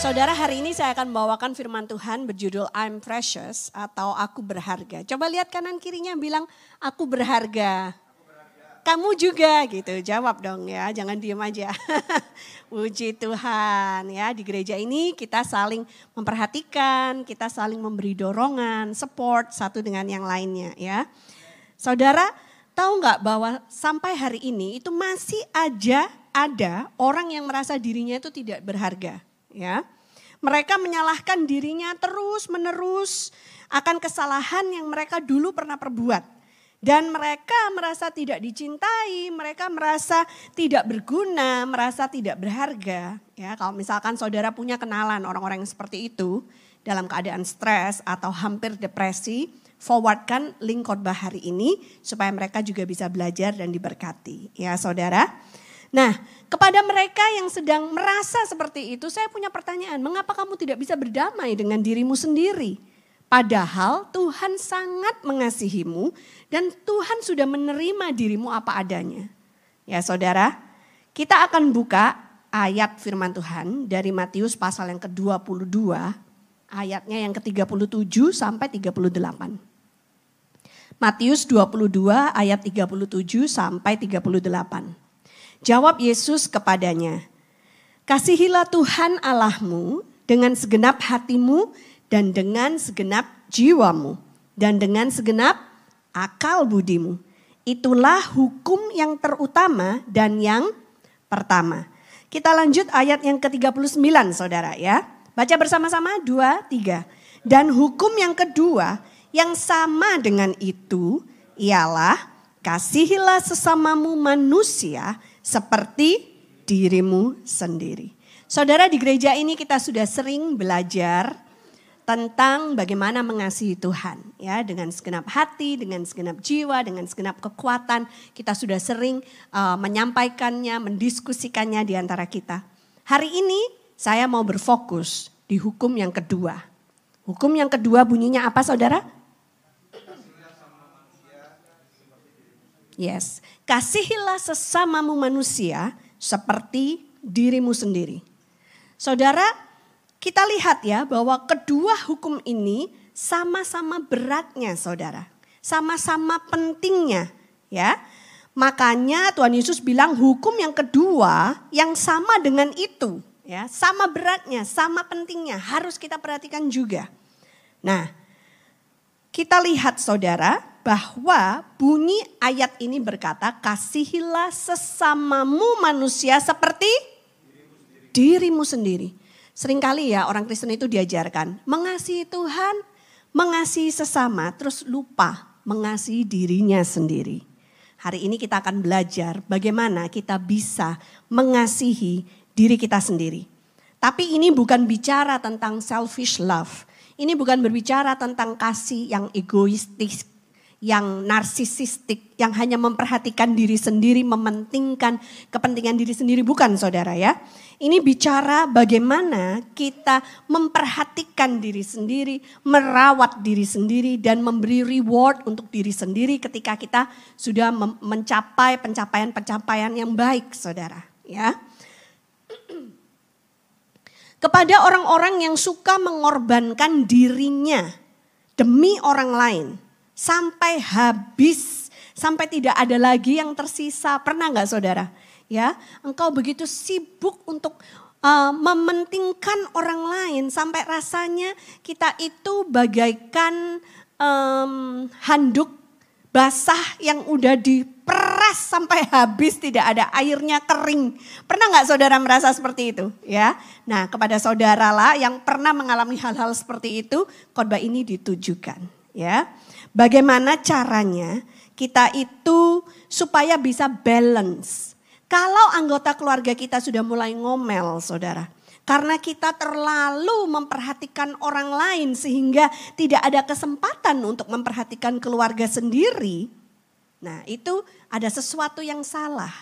Saudara, hari ini saya akan membawakan firman Tuhan berjudul I'm Precious atau Aku Berharga. Coba lihat kanan kirinya bilang, Aku berharga. Kamu juga gitu, jawab dong ya, jangan diem aja. Puji Tuhan ya, di gereja ini kita saling memperhatikan, kita saling memberi dorongan, support satu dengan yang lainnya ya. Saudara, tahu nggak bahwa sampai hari ini itu masih aja ada orang yang merasa dirinya itu tidak berharga ya. Mereka menyalahkan dirinya terus menerus akan kesalahan yang mereka dulu pernah perbuat. Dan mereka merasa tidak dicintai, mereka merasa tidak berguna, merasa tidak berharga. Ya, kalau misalkan saudara punya kenalan orang-orang yang seperti itu dalam keadaan stres atau hampir depresi, forwardkan link khotbah hari ini supaya mereka juga bisa belajar dan diberkati. Ya, saudara. Nah, kepada mereka yang sedang merasa seperti itu, saya punya pertanyaan, mengapa kamu tidak bisa berdamai dengan dirimu sendiri? Padahal Tuhan sangat mengasihimu dan Tuhan sudah menerima dirimu apa adanya. Ya saudara, kita akan buka ayat firman Tuhan dari Matius pasal yang ke-22, ayatnya yang ke-37 sampai 38. Matius 22 ayat 37 sampai 38. Jawab Yesus kepadanya, Kasihilah Tuhan Allahmu dengan segenap hatimu dan dengan segenap jiwamu dan dengan segenap akal budimu. Itulah hukum yang terutama dan yang pertama. Kita lanjut ayat yang ke-39 saudara ya. Baca bersama-sama dua, tiga. Dan hukum yang kedua yang sama dengan itu ialah kasihilah sesamamu manusia seperti dirimu sendiri. Saudara di gereja ini kita sudah sering belajar tentang bagaimana mengasihi Tuhan ya dengan segenap hati, dengan segenap jiwa, dengan segenap kekuatan. Kita sudah sering uh, menyampaikannya, mendiskusikannya di antara kita. Hari ini saya mau berfokus di hukum yang kedua. Hukum yang kedua bunyinya apa Saudara? Yes, kasihilah sesamamu manusia seperti dirimu sendiri. Saudara, kita lihat ya bahwa kedua hukum ini sama-sama beratnya saudara. Sama-sama pentingnya ya. Makanya Tuhan Yesus bilang hukum yang kedua yang sama dengan itu. ya Sama beratnya, sama pentingnya harus kita perhatikan juga. Nah kita lihat saudara bahwa bunyi ayat ini berkata, kasihilah sesamamu manusia seperti dirimu sendiri. Seringkali ya orang Kristen itu diajarkan, mengasihi Tuhan, mengasihi sesama, terus lupa mengasihi dirinya sendiri. Hari ini kita akan belajar bagaimana kita bisa mengasihi diri kita sendiri. Tapi ini bukan bicara tentang selfish love. Ini bukan berbicara tentang kasih yang egoistis, yang narsisistik, yang hanya memperhatikan diri sendiri, mementingkan kepentingan diri sendiri, bukan saudara ya. Ini bicara bagaimana kita memperhatikan diri sendiri, merawat diri sendiri, dan memberi reward untuk diri sendiri ketika kita sudah mencapai pencapaian-pencapaian yang baik saudara. ya. Kepada orang-orang yang suka mengorbankan dirinya demi orang lain sampai habis, sampai tidak ada lagi yang tersisa. Pernah nggak saudara? Ya, engkau begitu sibuk untuk uh, mementingkan orang lain sampai rasanya kita itu bagaikan um, handuk basah yang udah diperas sampai habis tidak ada airnya kering. Pernah nggak saudara merasa seperti itu? Ya, nah kepada saudara lah yang pernah mengalami hal-hal seperti itu, khotbah ini ditujukan. Ya, Bagaimana caranya kita itu supaya bisa balance. Kalau anggota keluarga kita sudah mulai ngomel saudara. Karena kita terlalu memperhatikan orang lain sehingga tidak ada kesempatan untuk memperhatikan keluarga sendiri. Nah itu ada sesuatu yang salah.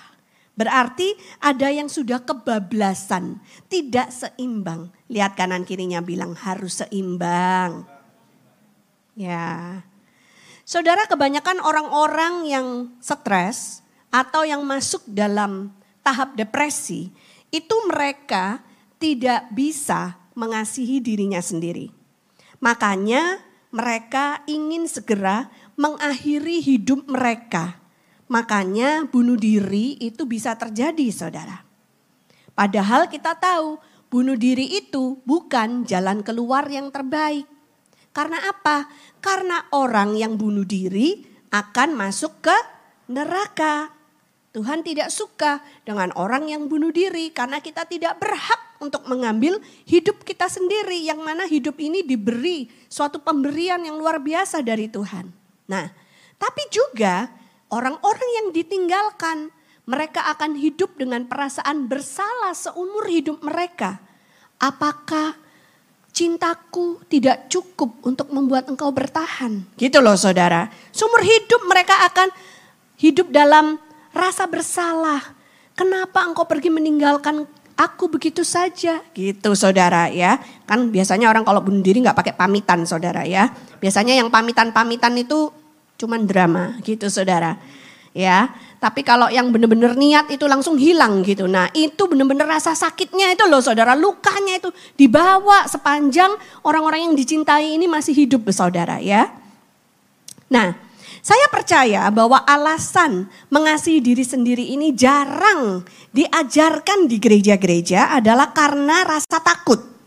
Berarti ada yang sudah kebablasan, tidak seimbang. Lihat kanan kirinya bilang harus seimbang. Ya, Saudara kebanyakan orang-orang yang stres atau yang masuk dalam tahap depresi itu mereka tidak bisa mengasihi dirinya sendiri. Makanya mereka ingin segera mengakhiri hidup mereka. Makanya bunuh diri itu bisa terjadi saudara. Padahal kita tahu bunuh diri itu bukan jalan keluar yang terbaik. Karena apa? Karena orang yang bunuh diri akan masuk ke neraka. Tuhan tidak suka dengan orang yang bunuh diri karena kita tidak berhak untuk mengambil hidup kita sendiri yang mana hidup ini diberi suatu pemberian yang luar biasa dari Tuhan. Nah, tapi juga orang-orang yang ditinggalkan mereka akan hidup dengan perasaan bersalah seumur hidup mereka. Apakah cintaku tidak cukup untuk membuat engkau bertahan? Gitu loh saudara. Seumur hidup mereka akan hidup dalam rasa bersalah. Kenapa engkau pergi meninggalkan aku begitu saja? Gitu saudara ya. Kan biasanya orang kalau bunuh diri nggak pakai pamitan saudara ya. Biasanya yang pamitan-pamitan itu cuman drama gitu saudara. Ya, tapi kalau yang benar-benar niat itu langsung hilang gitu. Nah itu benar-benar rasa sakitnya itu loh saudara, lukanya itu dibawa sepanjang orang-orang yang dicintai ini masih hidup saudara ya. Nah saya percaya bahwa alasan mengasihi diri sendiri ini jarang diajarkan di gereja-gereja adalah karena rasa takut.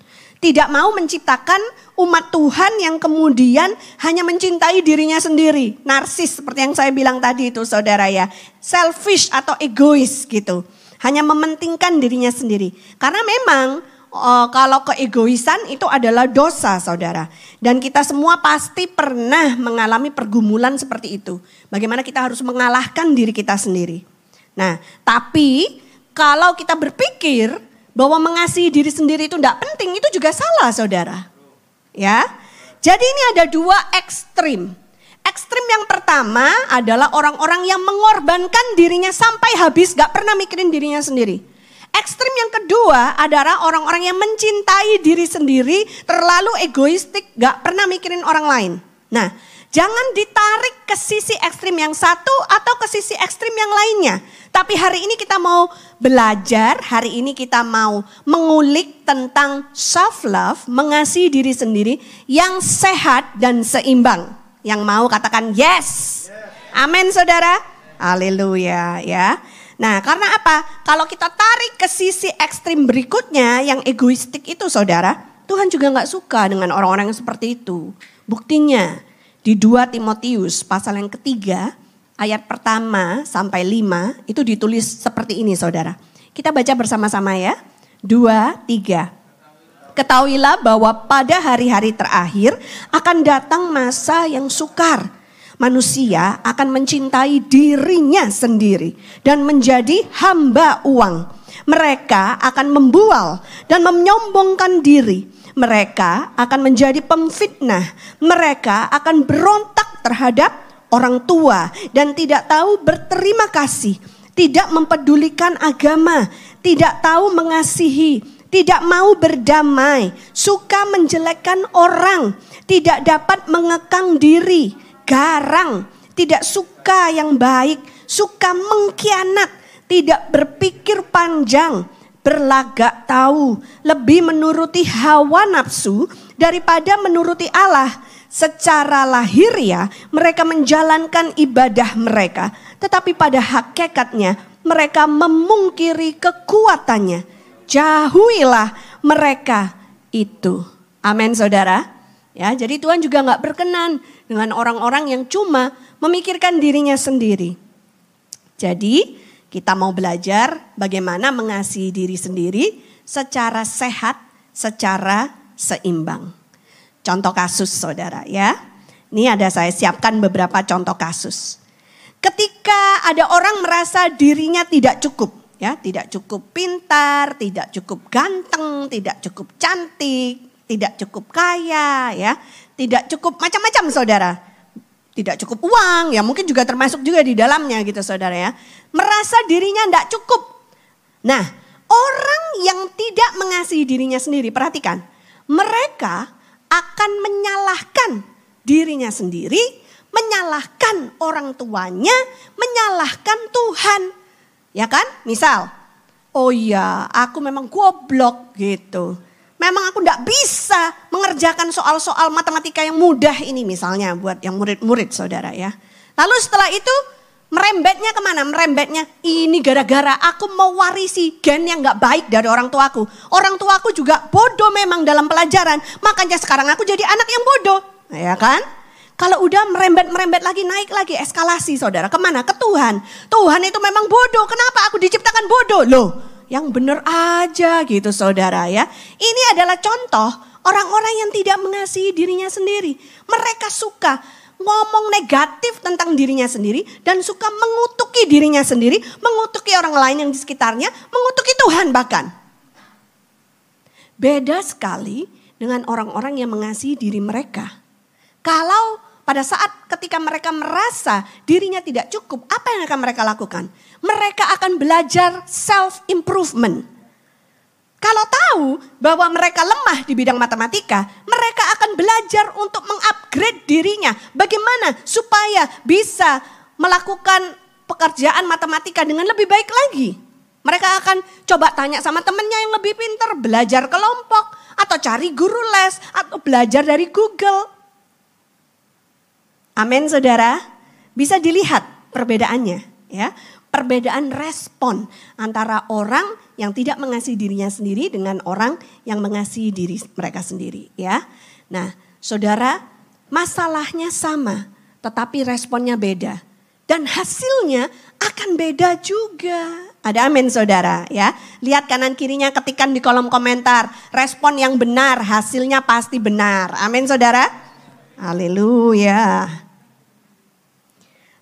Tidak mau menciptakan umat Tuhan yang kemudian hanya mencintai dirinya sendiri. Narsis seperti yang saya bilang tadi itu saudara ya. Selfish atau egois gitu. Hanya mementingkan dirinya sendiri. Karena memang uh, kalau keegoisan itu adalah dosa saudara. Dan kita semua pasti pernah mengalami pergumulan seperti itu. Bagaimana kita harus mengalahkan diri kita sendiri. Nah tapi kalau kita berpikir bahwa mengasihi diri sendiri itu tidak penting, itu juga salah saudara. Ya, jadi ini ada dua ekstrim. Ekstrim yang pertama adalah orang-orang yang mengorbankan dirinya sampai habis, gak pernah mikirin dirinya sendiri. Ekstrim yang kedua adalah orang-orang yang mencintai diri sendiri, terlalu egoistik, gak pernah mikirin orang lain. Nah, jangan ditarik ke sisi ekstrim yang satu atau ke sisi ekstrim yang lainnya. Tapi hari ini kita mau belajar, hari ini kita mau mengulik tentang self love, mengasihi diri sendiri yang sehat dan seimbang. Yang mau katakan yes. Amin saudara. Haleluya ya. Nah karena apa? Kalau kita tarik ke sisi ekstrim berikutnya yang egoistik itu saudara. Tuhan juga nggak suka dengan orang-orang yang seperti itu. Buktinya di 2 Timotius pasal yang ketiga ayat pertama sampai lima itu ditulis seperti ini saudara. Kita baca bersama-sama ya. Dua, tiga. Ketahuilah bahwa pada hari-hari terakhir akan datang masa yang sukar manusia akan mencintai dirinya sendiri dan menjadi hamba uang. Mereka akan membual dan menyombongkan diri. Mereka akan menjadi pemfitnah. Mereka akan berontak terhadap orang tua dan tidak tahu berterima kasih, tidak mempedulikan agama, tidak tahu mengasihi, tidak mau berdamai, suka menjelekkan orang, tidak dapat mengekang diri, garang, tidak suka yang baik, suka mengkhianat, tidak berpikir panjang, berlagak tahu, lebih menuruti hawa nafsu daripada menuruti Allah. Secara lahiriah mereka menjalankan ibadah mereka, tetapi pada hakikatnya mereka memungkiri kekuatannya. Jauhilah mereka itu. Amin saudara. Ya, jadi Tuhan juga nggak berkenan dengan orang-orang yang cuma memikirkan dirinya sendiri. Jadi kita mau belajar bagaimana mengasihi diri sendiri secara sehat, secara seimbang. Contoh kasus saudara ya. Ini ada saya siapkan beberapa contoh kasus. Ketika ada orang merasa dirinya tidak cukup, ya, tidak cukup pintar, tidak cukup ganteng, tidak cukup cantik, tidak cukup kaya, ya, tidak cukup macam-macam saudara. Tidak cukup uang, ya mungkin juga termasuk juga di dalamnya gitu saudara ya. Merasa dirinya tidak cukup. Nah, orang yang tidak mengasihi dirinya sendiri, perhatikan. Mereka akan menyalahkan dirinya sendiri, menyalahkan orang tuanya, menyalahkan Tuhan. Ya kan? Misal, oh iya aku memang goblok gitu. Memang aku tidak bisa mengerjakan soal-soal matematika yang mudah ini misalnya buat yang murid-murid saudara ya. Lalu setelah itu merembetnya ke mana? Merembetnya ini gara-gara aku mewarisi gen yang gak baik dari orang tuaku. Orang tuaku juga bodoh memang dalam pelajaran. Makanya sekarang aku jadi anak yang bodoh. Ya kan? Kalau udah merembet-merembet lagi, naik lagi eskalasi saudara. Ke mana? Ke Tuhan. Tuhan itu memang bodoh. Kenapa aku diciptakan bodoh? Loh, yang benar aja gitu saudara ya. Ini adalah contoh orang-orang yang tidak mengasihi dirinya sendiri. Mereka suka ngomong negatif tentang dirinya sendiri dan suka mengutuki dirinya sendiri, mengutuki orang lain yang di sekitarnya, mengutuki Tuhan bahkan. Beda sekali dengan orang-orang yang mengasihi diri mereka. Kalau pada saat ketika mereka merasa dirinya tidak cukup, apa yang akan mereka lakukan? Mereka akan belajar self improvement. Kalau tahu bahwa mereka lemah di bidang matematika, mereka akan belajar untuk mengupgrade dirinya. Bagaimana supaya bisa melakukan pekerjaan matematika dengan lebih baik lagi. Mereka akan coba tanya sama temennya yang lebih pintar, belajar kelompok, atau cari guru les, atau belajar dari Google. Amin saudara. Bisa dilihat perbedaannya ya. Perbedaan respon antara orang yang tidak mengasihi dirinya sendiri dengan orang yang mengasihi diri mereka sendiri ya. Nah saudara masalahnya sama tetapi responnya beda. Dan hasilnya akan beda juga. Ada amin saudara ya. Lihat kanan kirinya ketikan di kolom komentar. Respon yang benar hasilnya pasti benar. Amin saudara. Haleluya.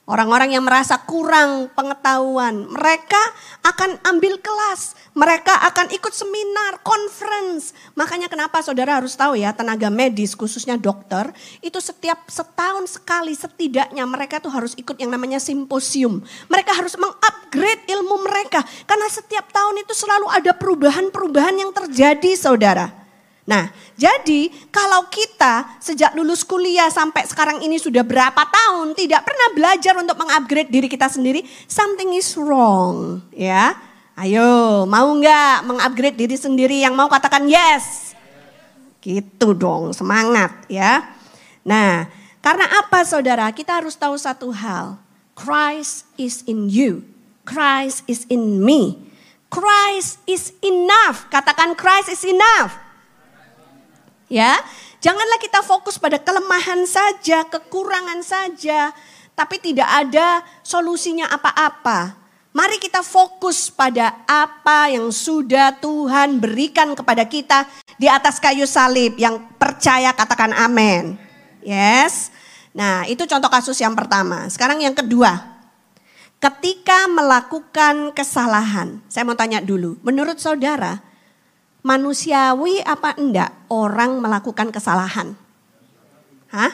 Orang-orang yang merasa kurang pengetahuan, mereka akan ambil kelas, mereka akan ikut seminar, conference. Makanya kenapa saudara harus tahu ya, tenaga medis khususnya dokter, itu setiap setahun sekali setidaknya mereka tuh harus ikut yang namanya simposium. Mereka harus mengupgrade ilmu mereka, karena setiap tahun itu selalu ada perubahan-perubahan yang terjadi saudara. Nah, jadi kalau kita sejak lulus kuliah sampai sekarang ini sudah berapa tahun tidak pernah belajar untuk mengupgrade diri kita sendiri, something is wrong, ya. Ayo, mau nggak mengupgrade diri sendiri? Yang mau katakan yes. Gitu dong, semangat ya. Nah, karena apa saudara? Kita harus tahu satu hal. Christ is in you. Christ is in me. Christ is enough. Katakan Christ is enough. Ya, janganlah kita fokus pada kelemahan saja, kekurangan saja, tapi tidak ada solusinya apa-apa. Mari kita fokus pada apa yang sudah Tuhan berikan kepada kita di atas kayu salib. Yang percaya katakan amin. Yes. Nah, itu contoh kasus yang pertama. Sekarang yang kedua. Ketika melakukan kesalahan, saya mau tanya dulu, menurut saudara, manusiawi apa enggak orang melakukan kesalahan? Hah?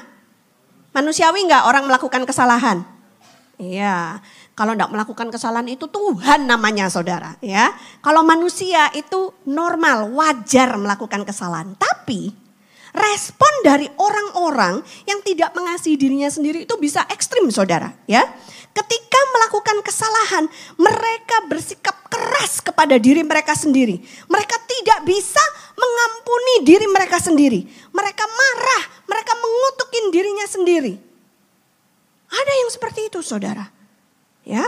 Manusiawi enggak orang melakukan kesalahan? Iya, kalau enggak melakukan kesalahan itu Tuhan namanya saudara ya. Kalau manusia itu normal, wajar melakukan kesalahan. Tapi respon dari orang-orang yang tidak mengasihi dirinya sendiri itu bisa ekstrim saudara ya. Ketika melakukan kesalahan, mereka bersikap keras kepada diri mereka sendiri. Mereka tidak bisa mengampuni diri mereka sendiri. Mereka marah, mereka mengutukin dirinya sendiri. Ada yang seperti itu, Saudara. Ya.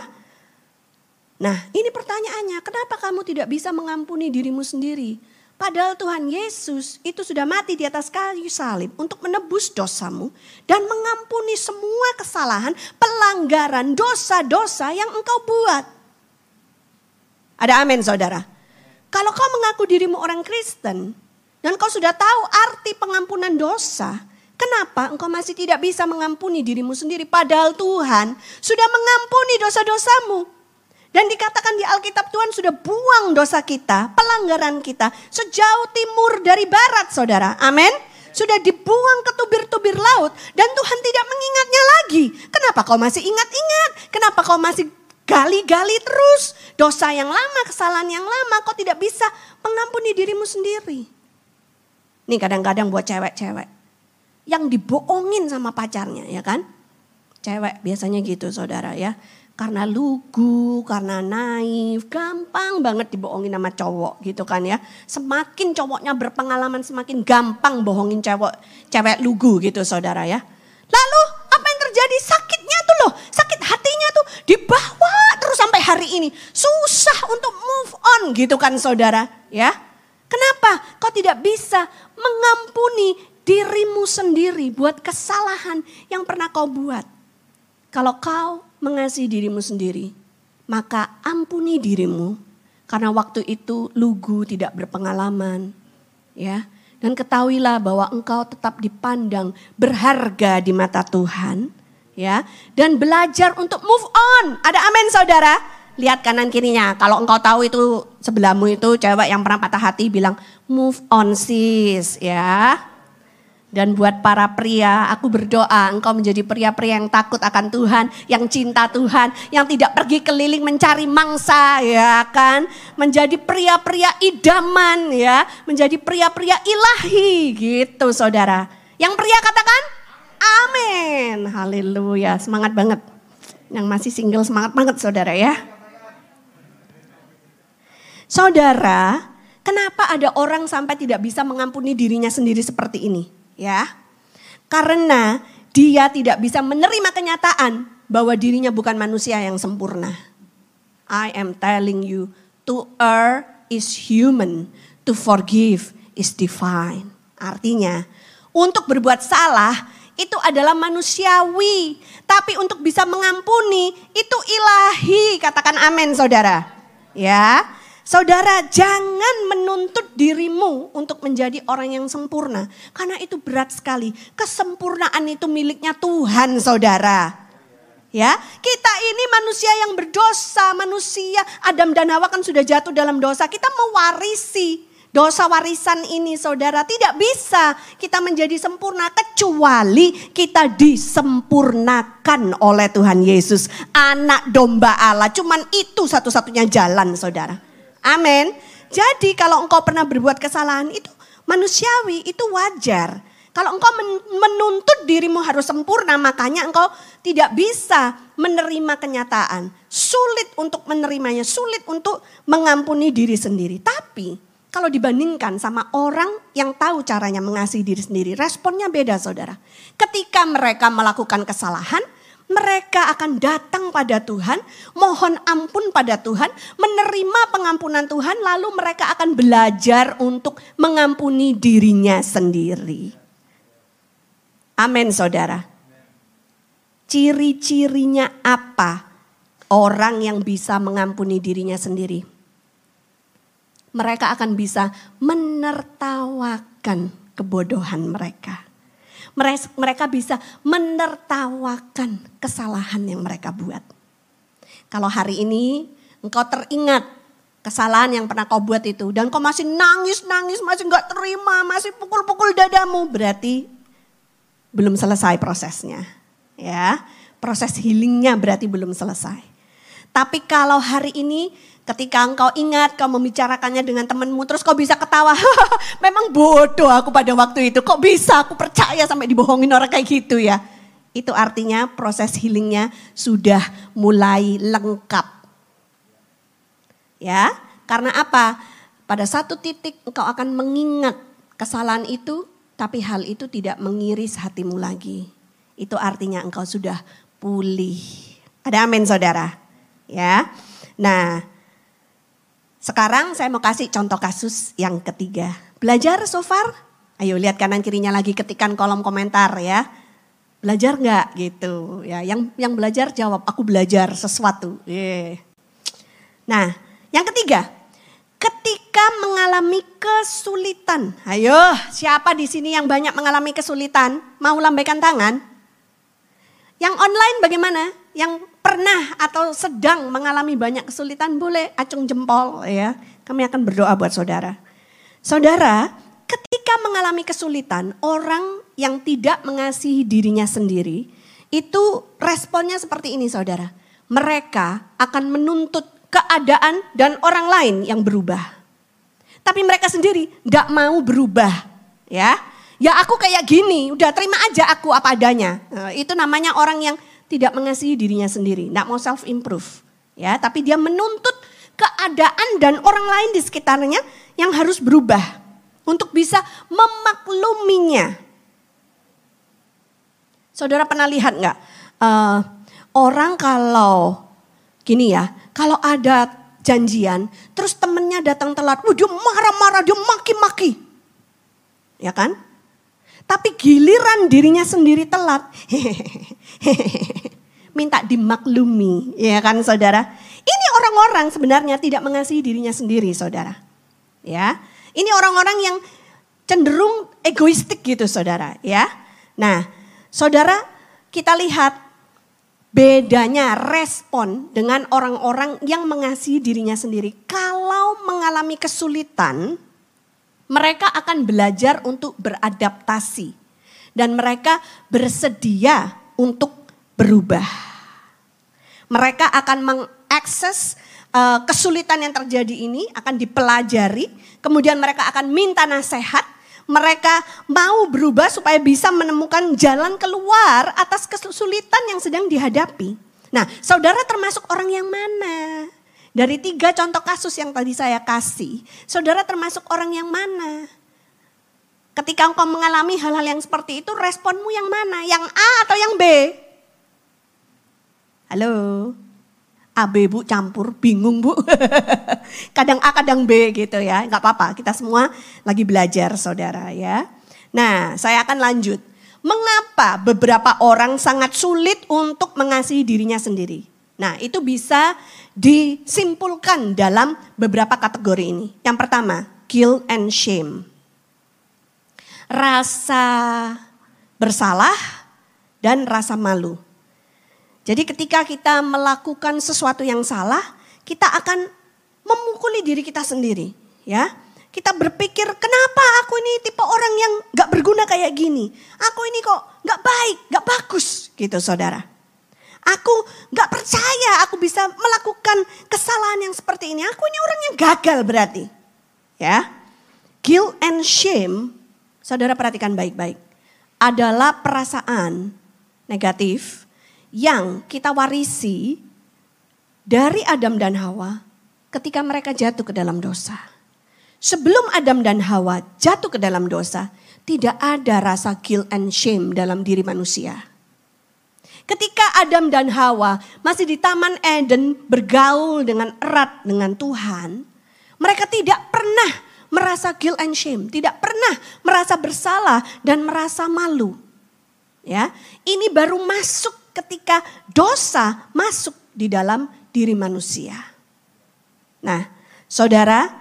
Nah, ini pertanyaannya, kenapa kamu tidak bisa mengampuni dirimu sendiri? Padahal Tuhan Yesus itu sudah mati di atas kayu salib untuk menebus dosamu dan mengampuni semua kesalahan, pelanggaran, dosa-dosa yang engkau buat. Ada amin saudara. Kalau kau mengaku dirimu orang Kristen dan kau sudah tahu arti pengampunan dosa, kenapa engkau masih tidak bisa mengampuni dirimu sendiri padahal Tuhan sudah mengampuni dosa-dosamu? Dan dikatakan di Alkitab Tuhan sudah buang dosa kita, pelanggaran kita sejauh timur dari barat saudara. Amin. Sudah dibuang ke tubir-tubir laut dan Tuhan tidak mengingatnya lagi. Kenapa kau masih ingat-ingat? Kenapa kau masih gali-gali terus dosa yang lama, kesalahan yang lama, kau tidak bisa mengampuni dirimu sendiri. Ini kadang-kadang buat cewek-cewek yang dibohongin sama pacarnya ya kan. Cewek biasanya gitu saudara ya. karena lugu, karena naif, gampang banget dibohongin sama cowok gitu kan ya. Semakin cowoknya berpengalaman semakin gampang bohongin cewek cewek lugu gitu saudara ya. Lalu apa yang terjadi? Sakitnya tuh loh, sakit hatinya tuh dibawa sampai hari ini. Susah untuk move on gitu kan saudara ya. Kenapa? Kau tidak bisa mengampuni dirimu sendiri buat kesalahan yang pernah kau buat. Kalau kau mengasihi dirimu sendiri, maka ampuni dirimu karena waktu itu lugu tidak berpengalaman. Ya, dan ketahuilah bahwa engkau tetap dipandang berharga di mata Tuhan, ya. Dan belajar untuk move on. Ada amin saudara? Lihat kanan kirinya. Kalau engkau tahu itu sebelahmu itu cewek yang pernah patah hati bilang move on sis, ya. Dan buat para pria, aku berdoa engkau menjadi pria-pria yang takut akan Tuhan, yang cinta Tuhan, yang tidak pergi keliling mencari mangsa, ya kan? Menjadi pria-pria idaman, ya, menjadi pria-pria ilahi, gitu saudara. Yang pria katakan, amin, haleluya, semangat banget. Yang masih single semangat banget saudara ya. Saudara, kenapa ada orang sampai tidak bisa mengampuni dirinya sendiri seperti ini? ya. Karena dia tidak bisa menerima kenyataan bahwa dirinya bukan manusia yang sempurna. I am telling you, to err is human, to forgive is divine. Artinya, untuk berbuat salah itu adalah manusiawi, tapi untuk bisa mengampuni itu ilahi. Katakan amin, Saudara. Ya. Saudara, jangan menuntut dirimu untuk menjadi orang yang sempurna. Karena itu berat sekali. Kesempurnaan itu miliknya Tuhan, saudara. Ya, kita ini manusia yang berdosa, manusia Adam dan Hawa kan sudah jatuh dalam dosa. Kita mewarisi dosa warisan ini, saudara. Tidak bisa kita menjadi sempurna kecuali kita disempurnakan oleh Tuhan Yesus, Anak Domba Allah. Cuman itu satu-satunya jalan, saudara. Amin. Jadi kalau engkau pernah berbuat kesalahan itu manusiawi, itu wajar. Kalau engkau menuntut dirimu harus sempurna, makanya engkau tidak bisa menerima kenyataan. Sulit untuk menerimanya, sulit untuk mengampuni diri sendiri. Tapi kalau dibandingkan sama orang yang tahu caranya mengasihi diri sendiri, responnya beda saudara. Ketika mereka melakukan kesalahan, mereka akan datang pada Tuhan, mohon ampun pada Tuhan, menerima pengampunan Tuhan, lalu mereka akan belajar untuk mengampuni dirinya sendiri. Amin, saudara. Ciri-cirinya apa orang yang bisa mengampuni dirinya sendiri? Mereka akan bisa menertawakan kebodohan mereka mereka bisa menertawakan kesalahan yang mereka buat. Kalau hari ini engkau teringat kesalahan yang pernah kau buat itu dan kau masih nangis-nangis, masih nggak terima, masih pukul-pukul dadamu, berarti belum selesai prosesnya. Ya, proses healingnya berarti belum selesai. Tapi kalau hari ini Ketika engkau ingat, kau membicarakannya dengan temanmu, terus kau bisa ketawa. Memang bodoh aku pada waktu itu. Kok bisa aku percaya sampai dibohongin orang kayak gitu ya. Itu artinya proses healingnya sudah mulai lengkap. Ya, karena apa? Pada satu titik engkau akan mengingat kesalahan itu, tapi hal itu tidak mengiris hatimu lagi. Itu artinya engkau sudah pulih. Ada amin saudara. Ya. Nah, sekarang saya mau kasih contoh kasus yang ketiga. Belajar so far? Ayo lihat kanan kirinya lagi ketikan kolom komentar ya. Belajar nggak gitu ya? Yang yang belajar jawab aku belajar sesuatu. Yeah. Nah, yang ketiga, ketika mengalami kesulitan. Ayo, siapa di sini yang banyak mengalami kesulitan? Mau lambaikan tangan? Yang online bagaimana? Yang pernah atau sedang mengalami banyak kesulitan boleh acung jempol ya. Kami akan berdoa buat saudara. Saudara, ketika mengalami kesulitan, orang yang tidak mengasihi dirinya sendiri, itu responnya seperti ini saudara. Mereka akan menuntut keadaan dan orang lain yang berubah. Tapi mereka sendiri tidak mau berubah. Ya, ya aku kayak gini, udah terima aja aku apa adanya. Nah, itu namanya orang yang tidak mengasihi dirinya sendiri, tidak mau self improve, ya, tapi dia menuntut keadaan dan orang lain di sekitarnya yang harus berubah untuk bisa memakluminya. Saudara pernah lihat nggak uh, orang kalau gini ya, kalau ada janjian, terus temennya datang telat, wah dia marah-marah, dia maki-maki, ya kan? Tapi giliran dirinya sendiri telat, minta dimaklumi, ya kan saudara? Ini orang-orang sebenarnya tidak mengasihi dirinya sendiri, saudara. Ya, ini orang-orang yang cenderung egoistik gitu, saudara. Ya, nah, saudara, kita lihat bedanya respon dengan orang-orang yang mengasihi dirinya sendiri. Kalau mengalami kesulitan, mereka akan belajar untuk beradaptasi dan mereka bersedia untuk berubah. Mereka akan mengakses uh, kesulitan yang terjadi ini akan dipelajari, kemudian mereka akan minta nasihat, mereka mau berubah supaya bisa menemukan jalan keluar atas kesulitan yang sedang dihadapi. Nah, saudara termasuk orang yang mana? Dari tiga contoh kasus yang tadi saya kasih, saudara termasuk orang yang mana? Ketika engkau mengalami hal-hal yang seperti itu, responmu yang mana? Yang A atau yang B? Halo? A, B, Bu, campur, bingung Bu. kadang A, kadang B gitu ya. Enggak apa-apa, kita semua lagi belajar saudara ya. Nah, saya akan lanjut. Mengapa beberapa orang sangat sulit untuk mengasihi dirinya sendiri? Nah, itu bisa disimpulkan dalam beberapa kategori ini. Yang pertama, guilt and shame. Rasa bersalah dan rasa malu. Jadi ketika kita melakukan sesuatu yang salah, kita akan memukuli diri kita sendiri, ya. Kita berpikir, kenapa aku ini tipe orang yang gak berguna kayak gini? Aku ini kok gak baik, gak bagus, gitu saudara. Aku gak percaya aku bisa melakukan kesalahan yang seperti ini. Aku ini orang yang gagal berarti. Ya. Guilt and shame, saudara perhatikan baik-baik. Adalah perasaan negatif yang kita warisi dari Adam dan Hawa ketika mereka jatuh ke dalam dosa. Sebelum Adam dan Hawa jatuh ke dalam dosa, tidak ada rasa guilt and shame dalam diri manusia. Ketika Adam dan Hawa masih di Taman Eden bergaul dengan erat dengan Tuhan, mereka tidak pernah merasa guilt and shame, tidak pernah merasa bersalah dan merasa malu. Ya, ini baru masuk ketika dosa masuk di dalam diri manusia. Nah, Saudara,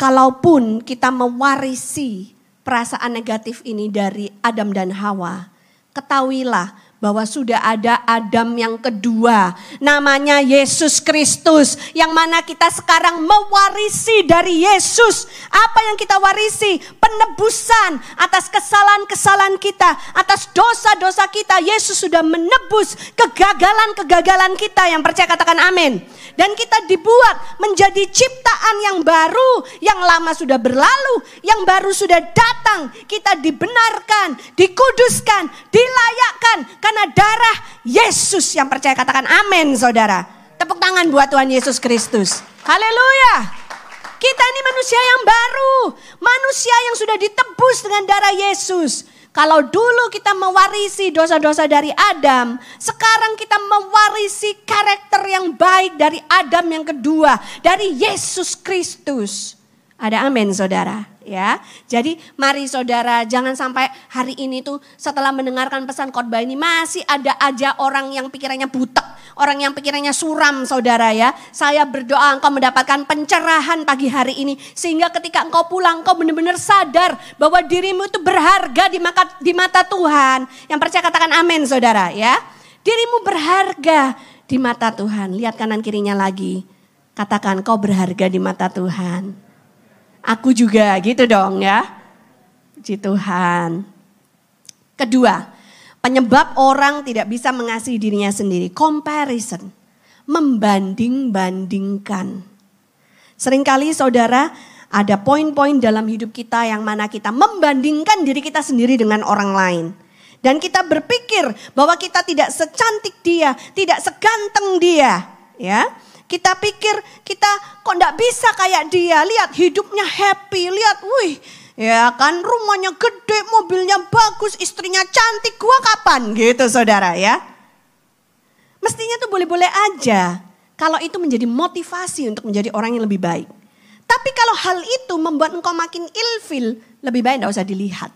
kalaupun kita mewarisi perasaan negatif ini dari Adam dan Hawa, ketahuilah bahwa sudah ada Adam yang kedua, namanya Yesus Kristus, yang mana kita sekarang mewarisi dari Yesus. Apa yang kita warisi? Penebusan atas kesalahan-kesalahan kita, atas dosa-dosa kita. Yesus sudah menebus kegagalan-kegagalan kita. Yang percaya katakan amin. Dan kita dibuat menjadi ciptaan yang baru, yang lama sudah berlalu, yang baru sudah datang. Kita dibenarkan, dikuduskan, dilayakkan karena darah Yesus yang percaya katakan amin saudara. Tepuk tangan buat Tuhan Yesus Kristus. Haleluya. Kita ini manusia yang baru, manusia yang sudah ditebus dengan darah Yesus. Kalau dulu kita mewarisi dosa-dosa dari Adam, sekarang kita mewarisi karakter yang baik dari Adam yang kedua, dari Yesus Kristus. Ada amin saudara ya. Jadi mari saudara jangan sampai hari ini tuh setelah mendengarkan pesan khotbah ini masih ada aja orang yang pikirannya butek, orang yang pikirannya suram saudara ya. Saya berdoa engkau mendapatkan pencerahan pagi hari ini sehingga ketika engkau pulang engkau benar-benar sadar bahwa dirimu itu berharga di mata, di mata Tuhan. Yang percaya katakan amin saudara ya. Dirimu berharga di mata Tuhan. Lihat kanan kirinya lagi. Katakan kau berharga di mata Tuhan. Aku juga gitu dong ya. Puji Tuhan. Kedua, Penyebab orang tidak bisa mengasihi dirinya sendiri. Comparison. Membanding-bandingkan. Seringkali saudara ada poin-poin dalam hidup kita yang mana kita membandingkan diri kita sendiri dengan orang lain. Dan kita berpikir bahwa kita tidak secantik dia, tidak seganteng dia. Ya, kita pikir kita kok enggak bisa kayak dia. Lihat hidupnya happy, lihat wih Ya kan rumahnya gede, mobilnya bagus, istrinya cantik, gua kapan gitu saudara ya. Mestinya tuh boleh-boleh aja kalau itu menjadi motivasi untuk menjadi orang yang lebih baik. Tapi kalau hal itu membuat engkau makin ilfil, lebih baik tidak usah dilihat.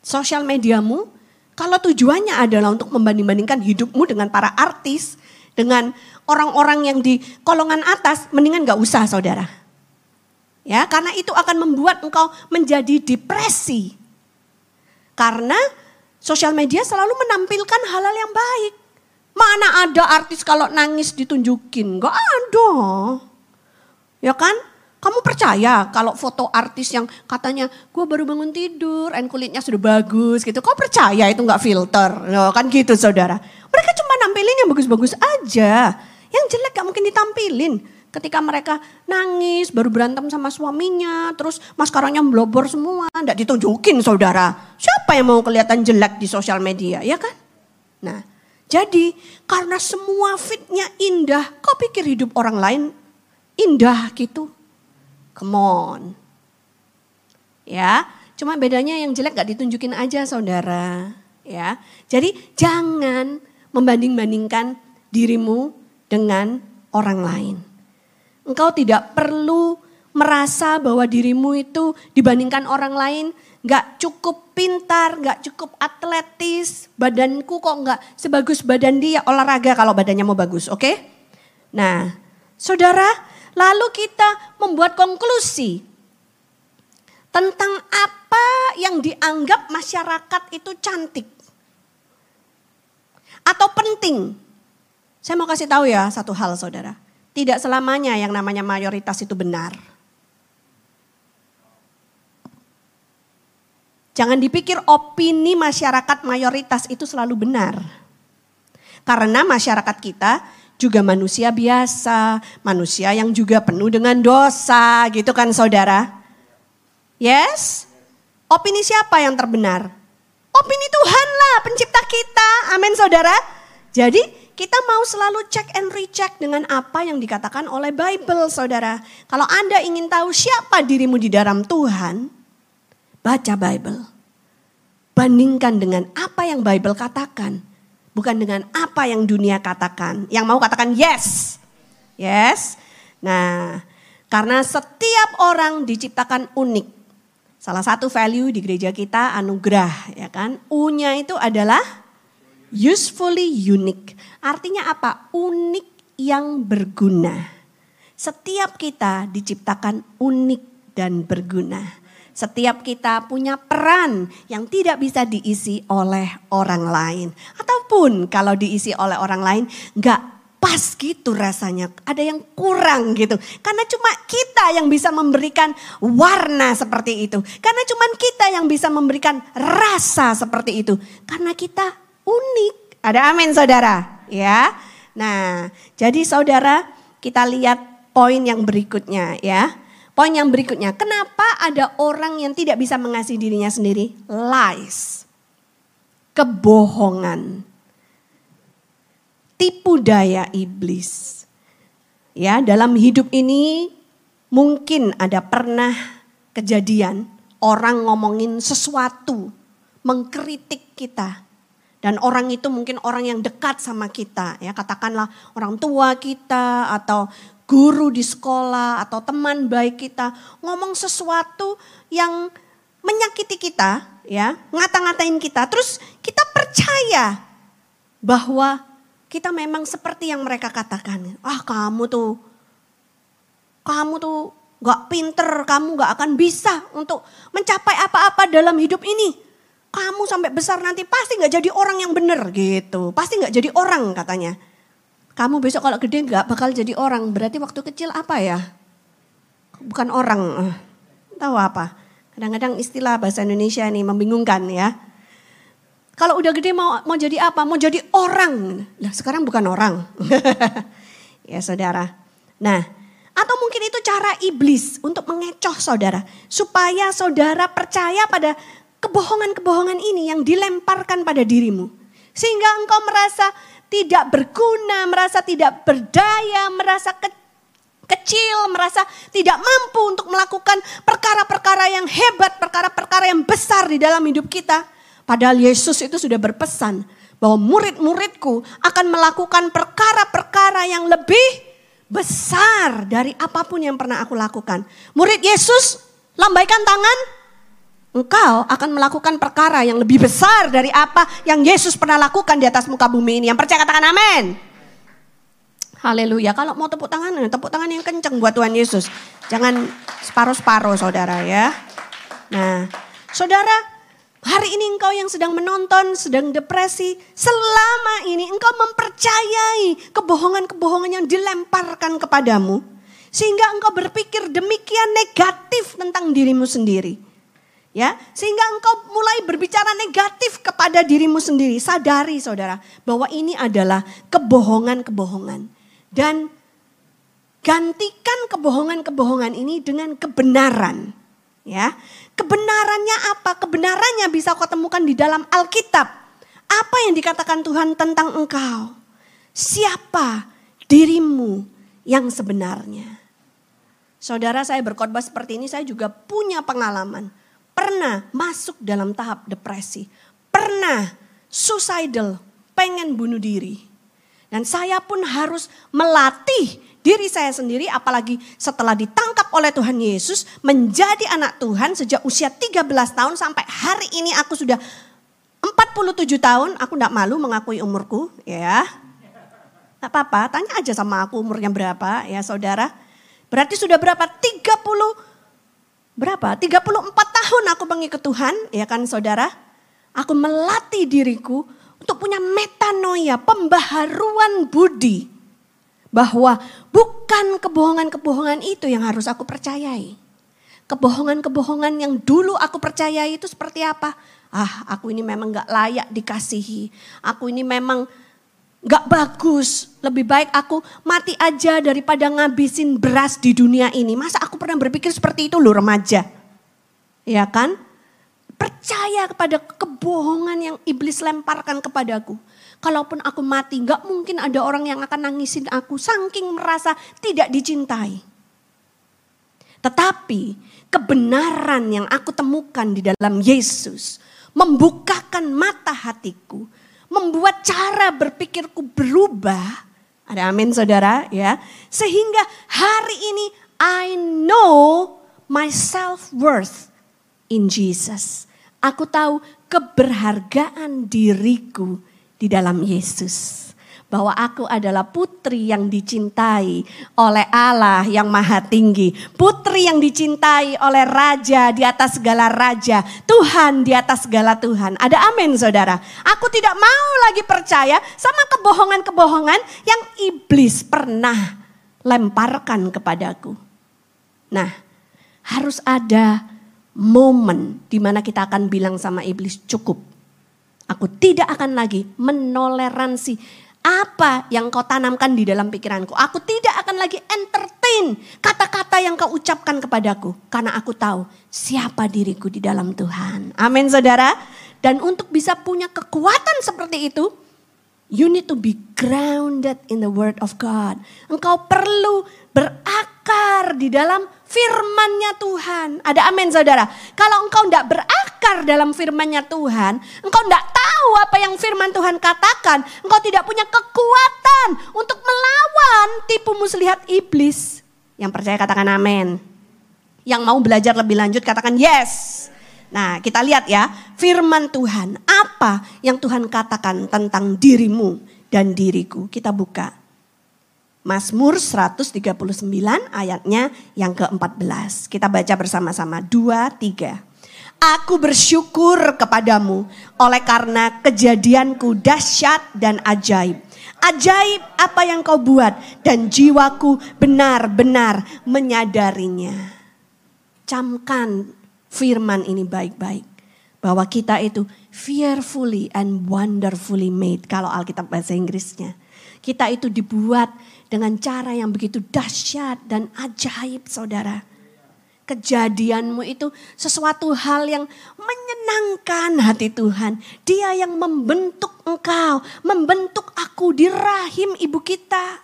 Sosial mediamu, kalau tujuannya adalah untuk membanding-bandingkan hidupmu dengan para artis, dengan orang-orang yang di kolongan atas, mendingan gak usah saudara. Ya, karena itu akan membuat engkau menjadi depresi. Karena sosial media selalu menampilkan hal-hal yang baik. Mana ada artis kalau nangis ditunjukin? Gak ada. Ya kan? Kamu percaya kalau foto artis yang katanya gue baru bangun tidur, and kulitnya sudah bagus gitu. Kau percaya itu gak filter? Ya, kan gitu saudara. Mereka cuma nampilin yang bagus-bagus aja. Yang jelek gak mungkin ditampilin ketika mereka nangis, baru berantem sama suaminya, terus maskaranya blobor semua, enggak ditunjukin saudara. Siapa yang mau kelihatan jelek di sosial media, ya kan? Nah, jadi karena semua fitnya indah, kau pikir hidup orang lain indah gitu? Come on. Ya, cuma bedanya yang jelek gak ditunjukin aja saudara. Ya, jadi jangan membanding-bandingkan dirimu dengan orang lain. Engkau tidak perlu merasa bahwa dirimu itu dibandingkan orang lain gak cukup pintar, gak cukup atletis, badanku kok gak sebagus badan dia olahraga kalau badannya mau bagus, oke? Okay? Nah, saudara, lalu kita membuat konklusi tentang apa yang dianggap masyarakat itu cantik atau penting. Saya mau kasih tahu ya satu hal saudara. Tidak selamanya yang namanya mayoritas itu benar. Jangan dipikir opini masyarakat mayoritas itu selalu benar. Karena masyarakat kita juga manusia biasa, manusia yang juga penuh dengan dosa, gitu kan saudara? Yes? Opini siapa yang terbenar? Opini Tuhan lah, pencipta kita. Amin saudara. Jadi kita mau selalu check and recheck dengan apa yang dikatakan oleh Bible, saudara. Kalau Anda ingin tahu siapa dirimu di dalam Tuhan, baca Bible. Bandingkan dengan apa yang Bible katakan, bukan dengan apa yang dunia katakan. Yang mau katakan yes, yes. Nah, karena setiap orang diciptakan unik. Salah satu value di gereja kita anugerah, ya kan? U-nya itu adalah usefully unique. Artinya apa? Unik yang berguna. Setiap kita diciptakan unik dan berguna. Setiap kita punya peran yang tidak bisa diisi oleh orang lain. Ataupun kalau diisi oleh orang lain nggak pas gitu rasanya. Ada yang kurang gitu. Karena cuma kita yang bisa memberikan warna seperti itu. Karena cuma kita yang bisa memberikan rasa seperti itu. Karena kita unik. Ada amin saudara, ya. Nah, jadi saudara kita lihat poin yang berikutnya ya. Poin yang berikutnya, kenapa ada orang yang tidak bisa mengasihi dirinya sendiri? Lies. Kebohongan. Tipu daya iblis. Ya, dalam hidup ini mungkin ada pernah kejadian orang ngomongin sesuatu, mengkritik kita. Dan orang itu mungkin orang yang dekat sama kita, ya katakanlah orang tua kita atau guru di sekolah atau teman baik kita ngomong sesuatu yang menyakiti kita, ya, ngata-ngatain kita. Terus kita percaya bahwa kita memang seperti yang mereka katakan. Ah kamu tuh, kamu tuh gak pinter, kamu gak akan bisa untuk mencapai apa-apa dalam hidup ini kamu sampai besar nanti pasti nggak jadi orang yang benar gitu. Pasti nggak jadi orang katanya. Kamu besok kalau gede nggak bakal jadi orang. Berarti waktu kecil apa ya? Bukan orang. Eh, tahu apa? Kadang-kadang istilah bahasa Indonesia ini membingungkan ya. Kalau udah gede mau mau jadi apa? Mau jadi orang. Lah sekarang bukan orang. ya saudara. Nah, atau mungkin itu cara iblis untuk mengecoh saudara. Supaya saudara percaya pada kebohongan-kebohongan ini yang dilemparkan pada dirimu. Sehingga engkau merasa tidak berguna, merasa tidak berdaya, merasa ke, kecil, merasa tidak mampu untuk melakukan perkara-perkara yang hebat, perkara-perkara yang besar di dalam hidup kita. Padahal Yesus itu sudah berpesan bahwa murid-muridku akan melakukan perkara-perkara yang lebih besar dari apa pun yang pernah aku lakukan. Murid Yesus, lambaikan tangan. Engkau akan melakukan perkara yang lebih besar dari apa yang Yesus pernah lakukan di atas muka bumi ini. Yang percaya katakan amin. Haleluya. Kalau mau tepuk tangan, tepuk tangan yang kenceng buat Tuhan Yesus. Jangan separuh-separuh saudara ya. Nah, saudara, hari ini engkau yang sedang menonton, sedang depresi, selama ini engkau mempercayai kebohongan-kebohongan yang dilemparkan kepadamu. Sehingga engkau berpikir demikian negatif tentang dirimu sendiri. Ya, sehingga engkau mulai berbicara negatif kepada dirimu sendiri. Sadari saudara bahwa ini adalah kebohongan-kebohongan dan gantikan kebohongan-kebohongan ini dengan kebenaran. Ya, kebenarannya apa? Kebenarannya bisa kau temukan di dalam Alkitab. Apa yang dikatakan Tuhan tentang engkau? Siapa dirimu yang sebenarnya? Saudara saya berkhotbah seperti ini, saya juga punya pengalaman. Pernah masuk dalam tahap depresi. Pernah suicidal, pengen bunuh diri. Dan saya pun harus melatih diri saya sendiri apalagi setelah ditangkap oleh Tuhan Yesus menjadi anak Tuhan sejak usia 13 tahun sampai hari ini aku sudah 47 tahun, aku tidak malu mengakui umurku ya. Tak apa-apa, tanya aja sama aku umurnya berapa ya saudara. Berarti sudah berapa? 30 berapa? 34 tahun aku mengikut Tuhan ya kan saudara. Aku melatih diriku untuk punya metanoia, pembaharuan budi. Bahwa bukan kebohongan-kebohongan itu yang harus aku percayai. Kebohongan-kebohongan yang dulu aku percayai itu seperti apa? Ah, aku ini memang gak layak dikasihi. Aku ini memang gak bagus. Lebih baik aku mati aja daripada ngabisin beras di dunia ini. Masa aku pernah berpikir seperti itu loh remaja? Ya kan? Percaya kepada kebohongan yang iblis lemparkan kepadaku. Kalaupun aku mati, gak mungkin ada orang yang akan nangisin aku. Saking merasa tidak dicintai. Tetapi kebenaran yang aku temukan di dalam Yesus. Membukakan mata hatiku. Membuat cara berpikirku berubah. Ada amin saudara ya. Sehingga hari ini I know my self-worth in Jesus. Aku tahu keberhargaan diriku di dalam Yesus. Bahwa aku adalah putri yang dicintai oleh Allah yang maha tinggi. Putri yang dicintai oleh raja di atas segala raja. Tuhan di atas segala Tuhan. Ada amin saudara. Aku tidak mau lagi percaya sama kebohongan-kebohongan yang iblis pernah lemparkan kepadaku. Nah harus ada momen di mana kita akan bilang sama iblis cukup. Aku tidak akan lagi menoleransi apa yang kau tanamkan di dalam pikiranku. Aku tidak akan lagi entertain kata-kata yang kau ucapkan kepadaku. Karena aku tahu siapa diriku di dalam Tuhan. Amin saudara. Dan untuk bisa punya kekuatan seperti itu, you need to be grounded in the word of God. Engkau perlu berakar di dalam firmannya Tuhan. Ada amin saudara. Kalau engkau tidak berakar dalam firmannya Tuhan, engkau tidak tahu apa yang firman Tuhan katakan, engkau tidak punya kekuatan untuk melawan tipu muslihat iblis. Yang percaya katakan amin. Yang mau belajar lebih lanjut katakan yes. Nah kita lihat ya firman Tuhan. Apa yang Tuhan katakan tentang dirimu dan diriku. Kita buka Mazmur 139 ayatnya yang ke-14. Kita baca bersama-sama. Dua, tiga. Aku bersyukur kepadamu oleh karena kejadianku dahsyat dan ajaib. Ajaib apa yang kau buat dan jiwaku benar-benar menyadarinya. Camkan firman ini baik-baik. Bahwa kita itu fearfully and wonderfully made. Kalau Alkitab bahasa Inggrisnya. Kita itu dibuat dengan cara yang begitu dahsyat dan ajaib saudara. Kejadianmu itu sesuatu hal yang menyenangkan hati Tuhan. Dia yang membentuk engkau, membentuk aku di rahim ibu kita.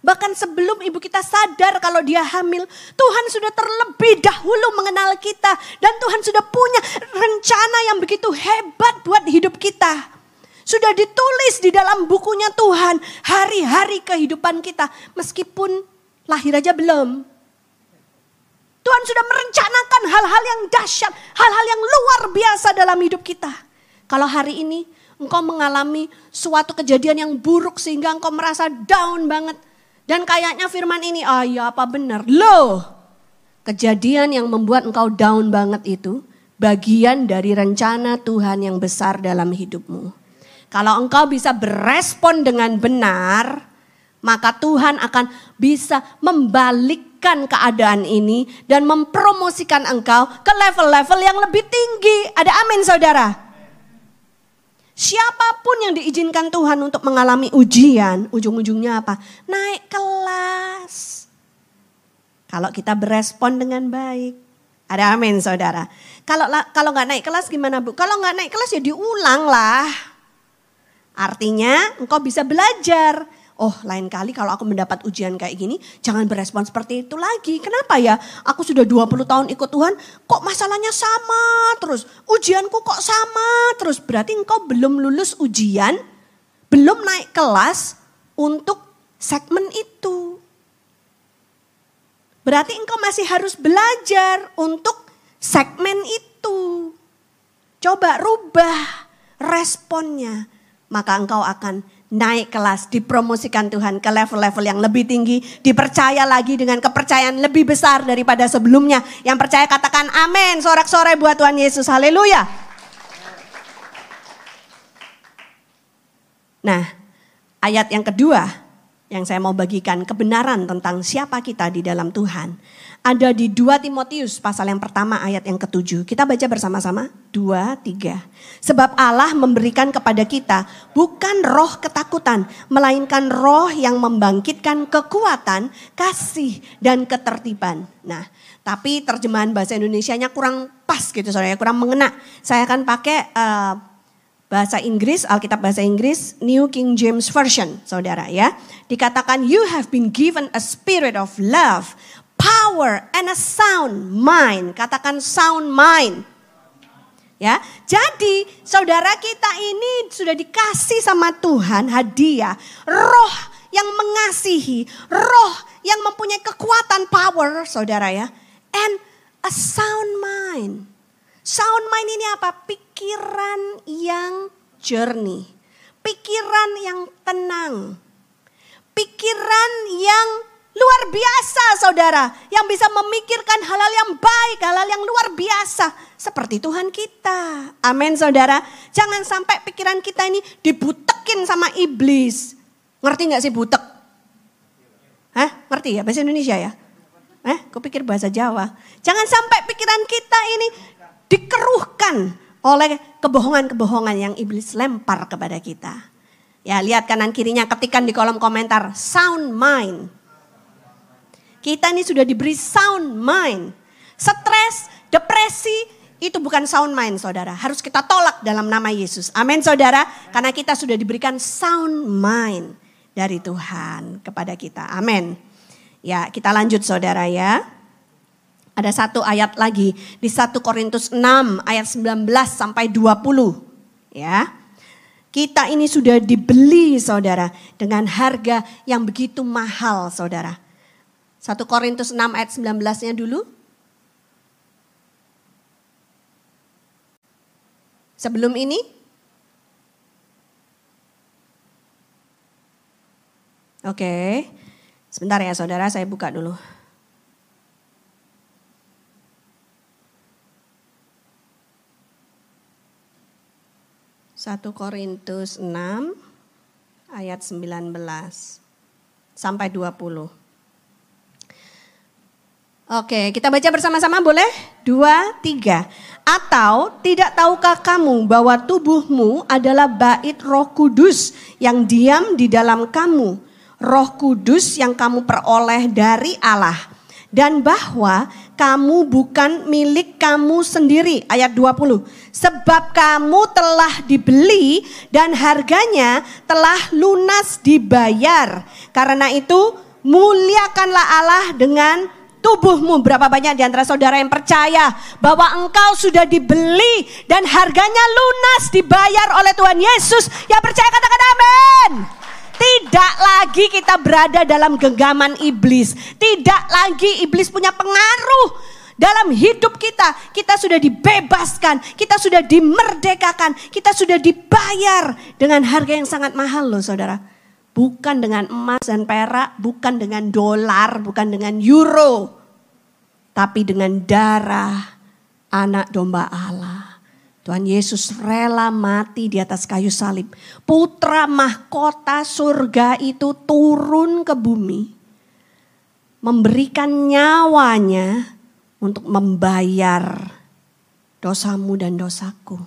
Bahkan sebelum ibu kita sadar kalau dia hamil, Tuhan sudah terlebih dahulu mengenal kita. Dan Tuhan sudah punya rencana yang begitu hebat buat hidup kita. Sudah ditulis di dalam bukunya Tuhan hari-hari kehidupan kita. Meskipun lahir aja belum. Tuhan sudah merencanakan hal-hal yang dahsyat, hal-hal yang luar biasa dalam hidup kita. Kalau hari ini engkau mengalami suatu kejadian yang buruk sehingga engkau merasa down banget. Dan kayaknya firman ini, ah ya apa benar? Loh, kejadian yang membuat engkau down banget itu bagian dari rencana Tuhan yang besar dalam hidupmu. Kalau engkau bisa berespon dengan benar, maka Tuhan akan bisa membalikkan keadaan ini dan mempromosikan engkau ke level-level yang lebih tinggi. Ada amin saudara? Siapa pun yang diizinkan Tuhan untuk mengalami ujian, ujung-ujungnya apa? Naik kelas. Kalau kita berespon dengan baik. Ada amin saudara. Kalau kalau nggak naik kelas gimana bu? Kalau nggak naik kelas ya diulang lah. Artinya engkau bisa belajar oh lain kali kalau aku mendapat ujian kayak gini, jangan berespon seperti itu lagi. Kenapa ya? Aku sudah 20 tahun ikut Tuhan, kok masalahnya sama terus. Ujianku kok sama terus. Berarti engkau belum lulus ujian, belum naik kelas untuk segmen itu. Berarti engkau masih harus belajar untuk segmen itu. Coba rubah responnya, maka engkau akan naik kelas, dipromosikan Tuhan ke level-level yang lebih tinggi, dipercaya lagi dengan kepercayaan lebih besar daripada sebelumnya. Yang percaya katakan amin, sorak-sorai buat Tuhan Yesus, haleluya. Nah, ayat yang kedua yang saya mau bagikan kebenaran tentang siapa kita di dalam Tuhan ada di 2 Timotius pasal yang pertama ayat yang ketujuh. Kita baca bersama-sama. 2, 3. Sebab Allah memberikan kepada kita bukan roh ketakutan. Melainkan roh yang membangkitkan kekuatan, kasih, dan ketertiban. Nah tapi terjemahan bahasa Indonesia-nya kurang pas gitu saudara, kurang mengena. Saya akan pakai uh, bahasa Inggris, Alkitab bahasa Inggris, New King James Version, saudara ya. Dikatakan, you have been given a spirit of love, power and a sound mind. Katakan sound mind. Ya, jadi saudara kita ini sudah dikasih sama Tuhan hadiah, roh yang mengasihi, roh yang mempunyai kekuatan power, saudara ya, and a sound mind. Sound mind ini apa? Pikiran yang jernih, pikiran yang tenang, pikiran yang Luar biasa saudara, yang bisa memikirkan hal-hal yang baik, hal-hal yang luar biasa. Seperti Tuhan kita. Amin saudara. Jangan sampai pikiran kita ini dibutekin sama iblis. Ngerti gak sih butek? Hah? Ngerti ya bahasa Indonesia ya? Eh, kupikir bahasa Jawa. Jangan sampai pikiran kita ini dikeruhkan oleh kebohongan-kebohongan yang iblis lempar kepada kita. Ya lihat kanan kirinya ketikan di kolom komentar sound mind. Kita ini sudah diberi sound mind. Stres, depresi, itu bukan sound mind saudara. Harus kita tolak dalam nama Yesus. Amin saudara. Karena kita sudah diberikan sound mind dari Tuhan kepada kita. Amin. Ya kita lanjut saudara ya. Ada satu ayat lagi di 1 Korintus 6 ayat 19 sampai 20. Ya. Kita ini sudah dibeli saudara dengan harga yang begitu mahal saudara. 1 Korintus 6 ayat 19-nya dulu. Sebelum ini Oke. Sebentar ya Saudara, saya buka dulu. Satu Korintus 6 ayat 19 sampai 20. Oke, kita baca bersama-sama boleh? Dua, tiga. Atau tidak tahukah kamu bahwa tubuhmu adalah bait roh kudus yang diam di dalam kamu. Roh kudus yang kamu peroleh dari Allah. Dan bahwa kamu bukan milik kamu sendiri. Ayat 20. Sebab kamu telah dibeli dan harganya telah lunas dibayar. Karena itu muliakanlah Allah dengan tubuhmu. Berapa banyak di antara saudara yang percaya bahwa engkau sudah dibeli dan harganya lunas dibayar oleh Tuhan Yesus. Yang percaya katakan amin. Tidak lagi kita berada dalam genggaman iblis. Tidak lagi iblis punya pengaruh dalam hidup kita. Kita sudah dibebaskan, kita sudah dimerdekakan, kita sudah dibayar dengan harga yang sangat mahal loh saudara. Bukan dengan emas dan perak, bukan dengan dolar, bukan dengan euro. Tapi dengan darah anak domba Allah. Tuhan Yesus rela mati di atas kayu salib. Putra mahkota surga itu turun ke bumi. Memberikan nyawanya untuk membayar dosamu dan dosaku.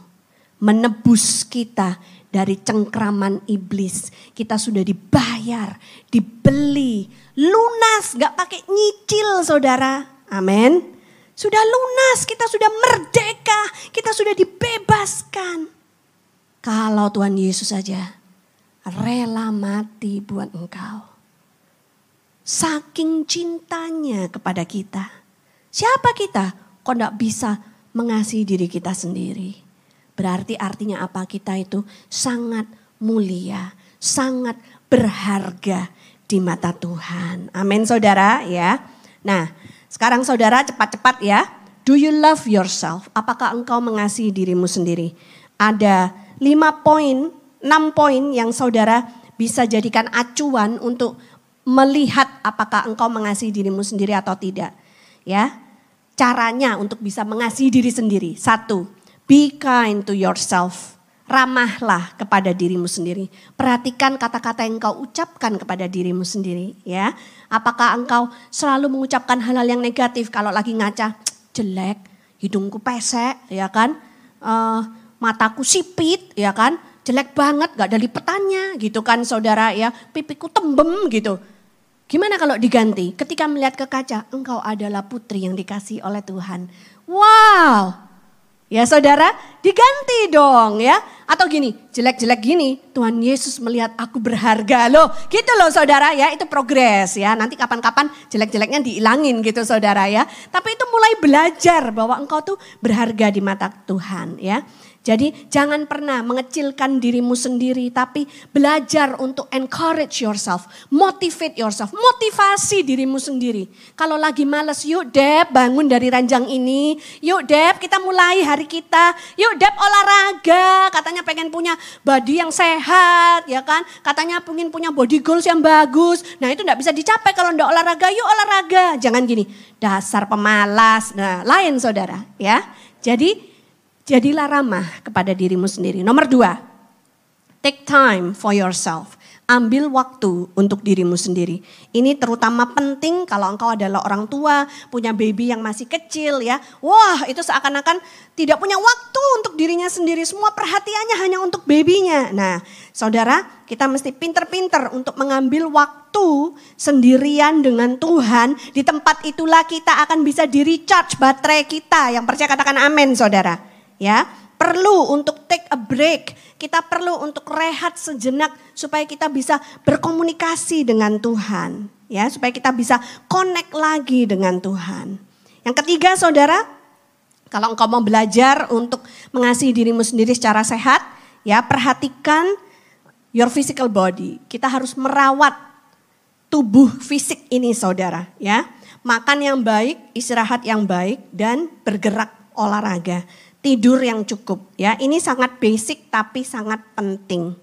Menebus kita dari cengkraman iblis. Kita sudah dibayar, dibeli, lunas, gak pakai nyicil saudara. Amin. Sudah lunas, kita sudah merdeka, kita sudah dibebaskan. Kalau Tuhan Yesus saja rela mati buat engkau. Saking cintanya kepada kita. Siapa kita? Kok tidak bisa mengasihi diri kita sendiri? Berarti artinya apa? Kita itu sangat mulia, sangat berharga di mata Tuhan. Amin saudara ya. Nah sekarang saudara cepat-cepat ya. Do you love yourself? Apakah engkau mengasihi dirimu sendiri? Ada lima poin, enam poin yang saudara bisa jadikan acuan untuk melihat apakah engkau mengasihi dirimu sendiri atau tidak. Ya, caranya untuk bisa mengasihi diri sendiri. Satu, be kind to yourself. Ramahlah kepada dirimu sendiri. Perhatikan kata-kata yang engkau ucapkan kepada dirimu sendiri, ya. Apakah engkau selalu mengucapkan hal-hal yang negatif kalau lagi ngaca, jelek, hidungku pesek, ya kan? Uh, mataku sipit, ya kan? Jelek banget, gak ada lipetannya gitu kan saudara ya. Pipiku tembem gitu. Gimana kalau diganti? Ketika melihat ke kaca, engkau adalah putri yang dikasih oleh Tuhan. Wow, Ya saudara, diganti dong ya. Atau gini, jelek-jelek gini, Tuhan Yesus melihat aku berharga loh. Gitu loh saudara ya, itu progres ya. Nanti kapan-kapan jelek-jeleknya dihilangin gitu saudara ya. Tapi itu mulai belajar bahwa engkau tuh berharga di mata Tuhan ya. Jadi jangan pernah mengecilkan dirimu sendiri tapi belajar untuk encourage yourself, motivate yourself, motivasi dirimu sendiri. Kalau lagi males, yuk Deb bangun dari ranjang ini, yuk Deb kita mulai hari kita, yuk Deb olahraga, katanya pengen punya body yang sehat ya kan, katanya pengen punya body goals yang bagus. Nah itu enggak bisa dicapai kalau enggak olahraga, yuk olahraga. Jangan gini, dasar pemalas. Nah lain saudara ya. Jadi Jadilah ramah kepada dirimu sendiri. Nomor dua, take time for yourself. Ambil waktu untuk dirimu sendiri. Ini terutama penting kalau engkau adalah orang tua, punya baby yang masih kecil ya. Wah itu seakan-akan tidak punya waktu untuk dirinya sendiri. Semua perhatiannya hanya untuk babynya. Nah saudara kita mesti pinter-pinter untuk mengambil waktu sendirian dengan Tuhan. Di tempat itulah kita akan bisa di recharge baterai kita. Yang percaya katakan amin saudara ya perlu untuk take a break. Kita perlu untuk rehat sejenak supaya kita bisa berkomunikasi dengan Tuhan, ya, supaya kita bisa connect lagi dengan Tuhan. Yang ketiga, Saudara, kalau engkau mau belajar untuk mengasihi dirimu sendiri secara sehat, ya, perhatikan your physical body. Kita harus merawat tubuh fisik ini, Saudara, ya. Makan yang baik, istirahat yang baik dan bergerak olahraga tidur yang cukup ya. Ini sangat basic tapi sangat penting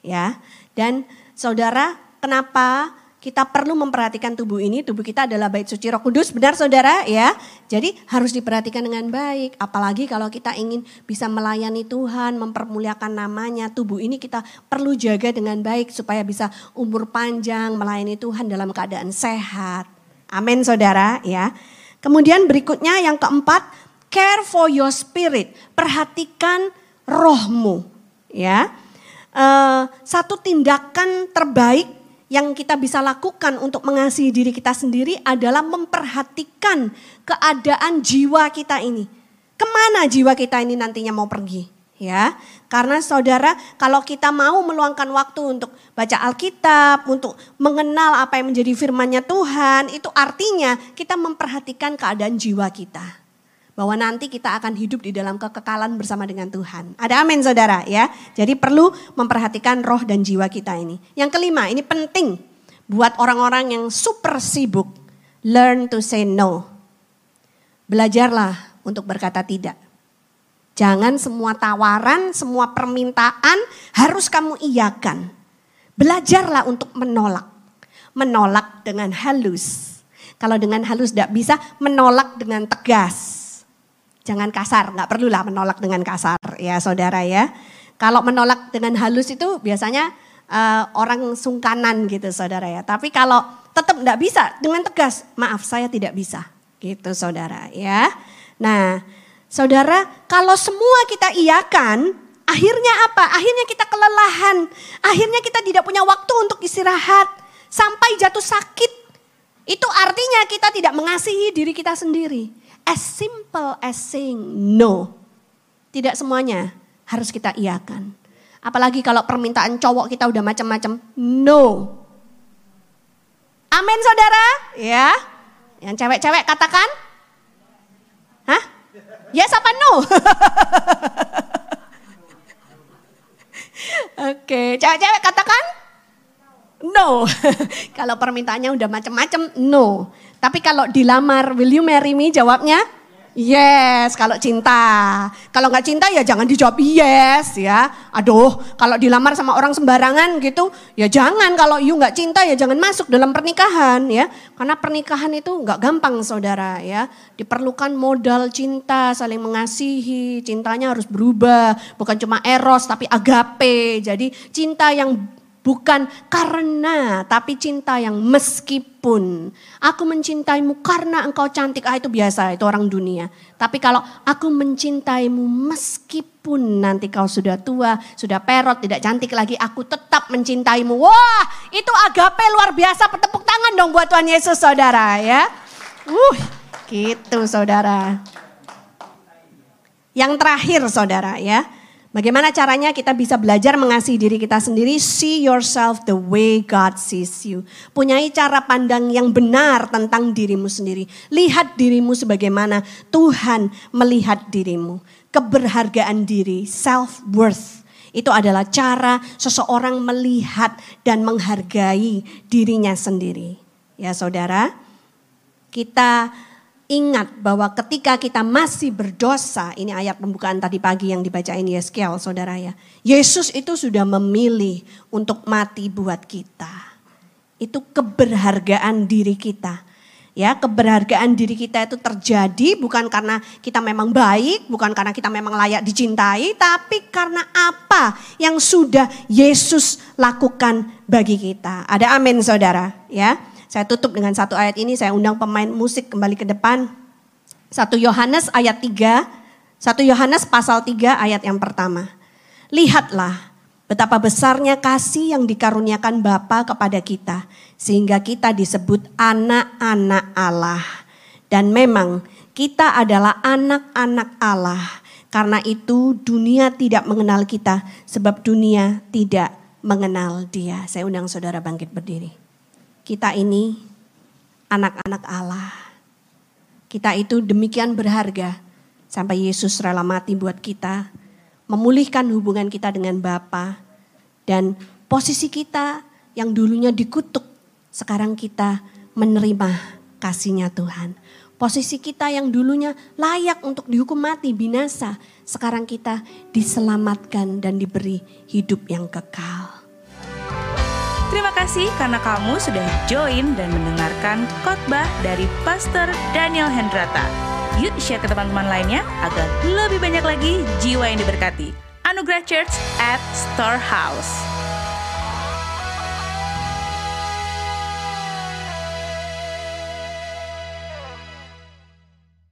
ya. Dan saudara, kenapa kita perlu memperhatikan tubuh ini? Tubuh kita adalah bait suci Roh Kudus, benar saudara ya. Jadi harus diperhatikan dengan baik. Apalagi kalau kita ingin bisa melayani Tuhan, mempermuliakan namanya, tubuh ini kita perlu jaga dengan baik supaya bisa umur panjang melayani Tuhan dalam keadaan sehat. Amin saudara ya. Kemudian berikutnya yang keempat, care for your spirit. Perhatikan rohmu, ya. Uh, satu tindakan terbaik yang kita bisa lakukan untuk mengasihi diri kita sendiri adalah memperhatikan keadaan jiwa kita ini. Ke mana jiwa kita ini nantinya mau pergi? Ya, karena saudara, kalau kita mau meluangkan waktu untuk baca Alkitab, untuk mengenal apa yang menjadi firman-Nya Tuhan, itu artinya kita memperhatikan keadaan jiwa kita bahwa nanti kita akan hidup di dalam kekekalan bersama dengan Tuhan. Ada amin saudara ya. Jadi perlu memperhatikan roh dan jiwa kita ini. Yang kelima, ini penting buat orang-orang yang super sibuk. Learn to say no. Belajarlah untuk berkata tidak. Jangan semua tawaran, semua permintaan harus kamu iyakan. Belajarlah untuk menolak. Menolak dengan halus. Kalau dengan halus tidak bisa, menolak dengan tegas Jangan kasar, nggak perlulah menolak dengan kasar ya saudara ya. Kalau menolak dengan halus itu biasanya uh, orang sungkanan gitu saudara ya. Tapi kalau tetap nggak bisa dengan tegas, maaf saya tidak bisa gitu saudara ya. Nah saudara kalau semua kita iakan, akhirnya apa? Akhirnya kita kelelahan, akhirnya kita tidak punya waktu untuk istirahat sampai jatuh sakit. Itu artinya kita tidak mengasihi diri kita sendiri. As simple as saying no. Tidak semuanya harus kita iakan. Apalagi kalau permintaan cowok kita udah macam-macam. No. Amin saudara? Ya. Yang cewek-cewek katakan? Hah? Yes apa no? Oke, cewek-cewek katakan? No. kalau permintaannya udah macam-macam, no. Tapi kalau dilamar, will you marry me? Jawabnya yes. Kalau cinta, kalau nggak cinta ya jangan dijawab yes ya. Aduh, kalau dilamar sama orang sembarangan gitu, ya jangan. Kalau you nggak cinta ya jangan masuk dalam pernikahan ya. Karena pernikahan itu nggak gampang saudara ya. Diperlukan modal cinta, saling mengasihi. Cintanya harus berubah, bukan cuma eros tapi agape. Jadi cinta yang Bukan karena, tapi cinta yang meskipun. Aku mencintaimu karena engkau cantik, ah itu biasa, itu orang dunia. Tapi kalau aku mencintaimu meskipun nanti kau sudah tua, sudah perot, tidak cantik lagi, aku tetap mencintaimu. Wah, itu agape luar biasa, petepuk tangan dong buat Tuhan Yesus saudara ya. Uh, gitu saudara. Yang terakhir saudara ya Bagaimana caranya kita bisa belajar mengasihi diri kita sendiri? See yourself the way God sees you. Punyai cara pandang yang benar tentang dirimu sendiri. Lihat dirimu sebagaimana Tuhan melihat dirimu. Keberhargaan diri, self-worth. Itu adalah cara seseorang melihat dan menghargai dirinya sendiri. Ya saudara, kita Ingat bahwa ketika kita masih berdosa, ini ayat pembukaan tadi pagi yang dibacain Yeskel saudara ya. Yesus itu sudah memilih untuk mati buat kita. Itu keberhargaan diri kita. Ya, keberhargaan diri kita itu terjadi bukan karena kita memang baik, bukan karena kita memang layak dicintai, tapi karena apa yang sudah Yesus lakukan bagi kita. Ada amin saudara, ya. Saya tutup dengan satu ayat ini, saya undang pemain musik kembali ke depan. Satu Yohanes ayat 3, satu Yohanes pasal 3 ayat yang pertama. Lihatlah betapa besarnya kasih yang dikaruniakan Bapa kepada kita. Sehingga kita disebut anak-anak Allah. Dan memang kita adalah anak-anak Allah. Karena itu dunia tidak mengenal kita sebab dunia tidak mengenal dia. Saya undang saudara bangkit berdiri. Kita ini anak-anak Allah. Kita itu demikian berharga sampai Yesus rela mati buat kita, memulihkan hubungan kita dengan Bapa dan posisi kita yang dulunya dikutuk, sekarang kita menerima kasihnya Tuhan. Posisi kita yang dulunya layak untuk dihukum mati, binasa, sekarang kita diselamatkan dan diberi hidup yang kekal. Terima kasih karena kamu sudah join dan mendengarkan khotbah dari Pastor Daniel Hendrata. Yuk share ke teman-teman lainnya agar lebih banyak lagi jiwa yang diberkati. Anugerah Church at Storehouse.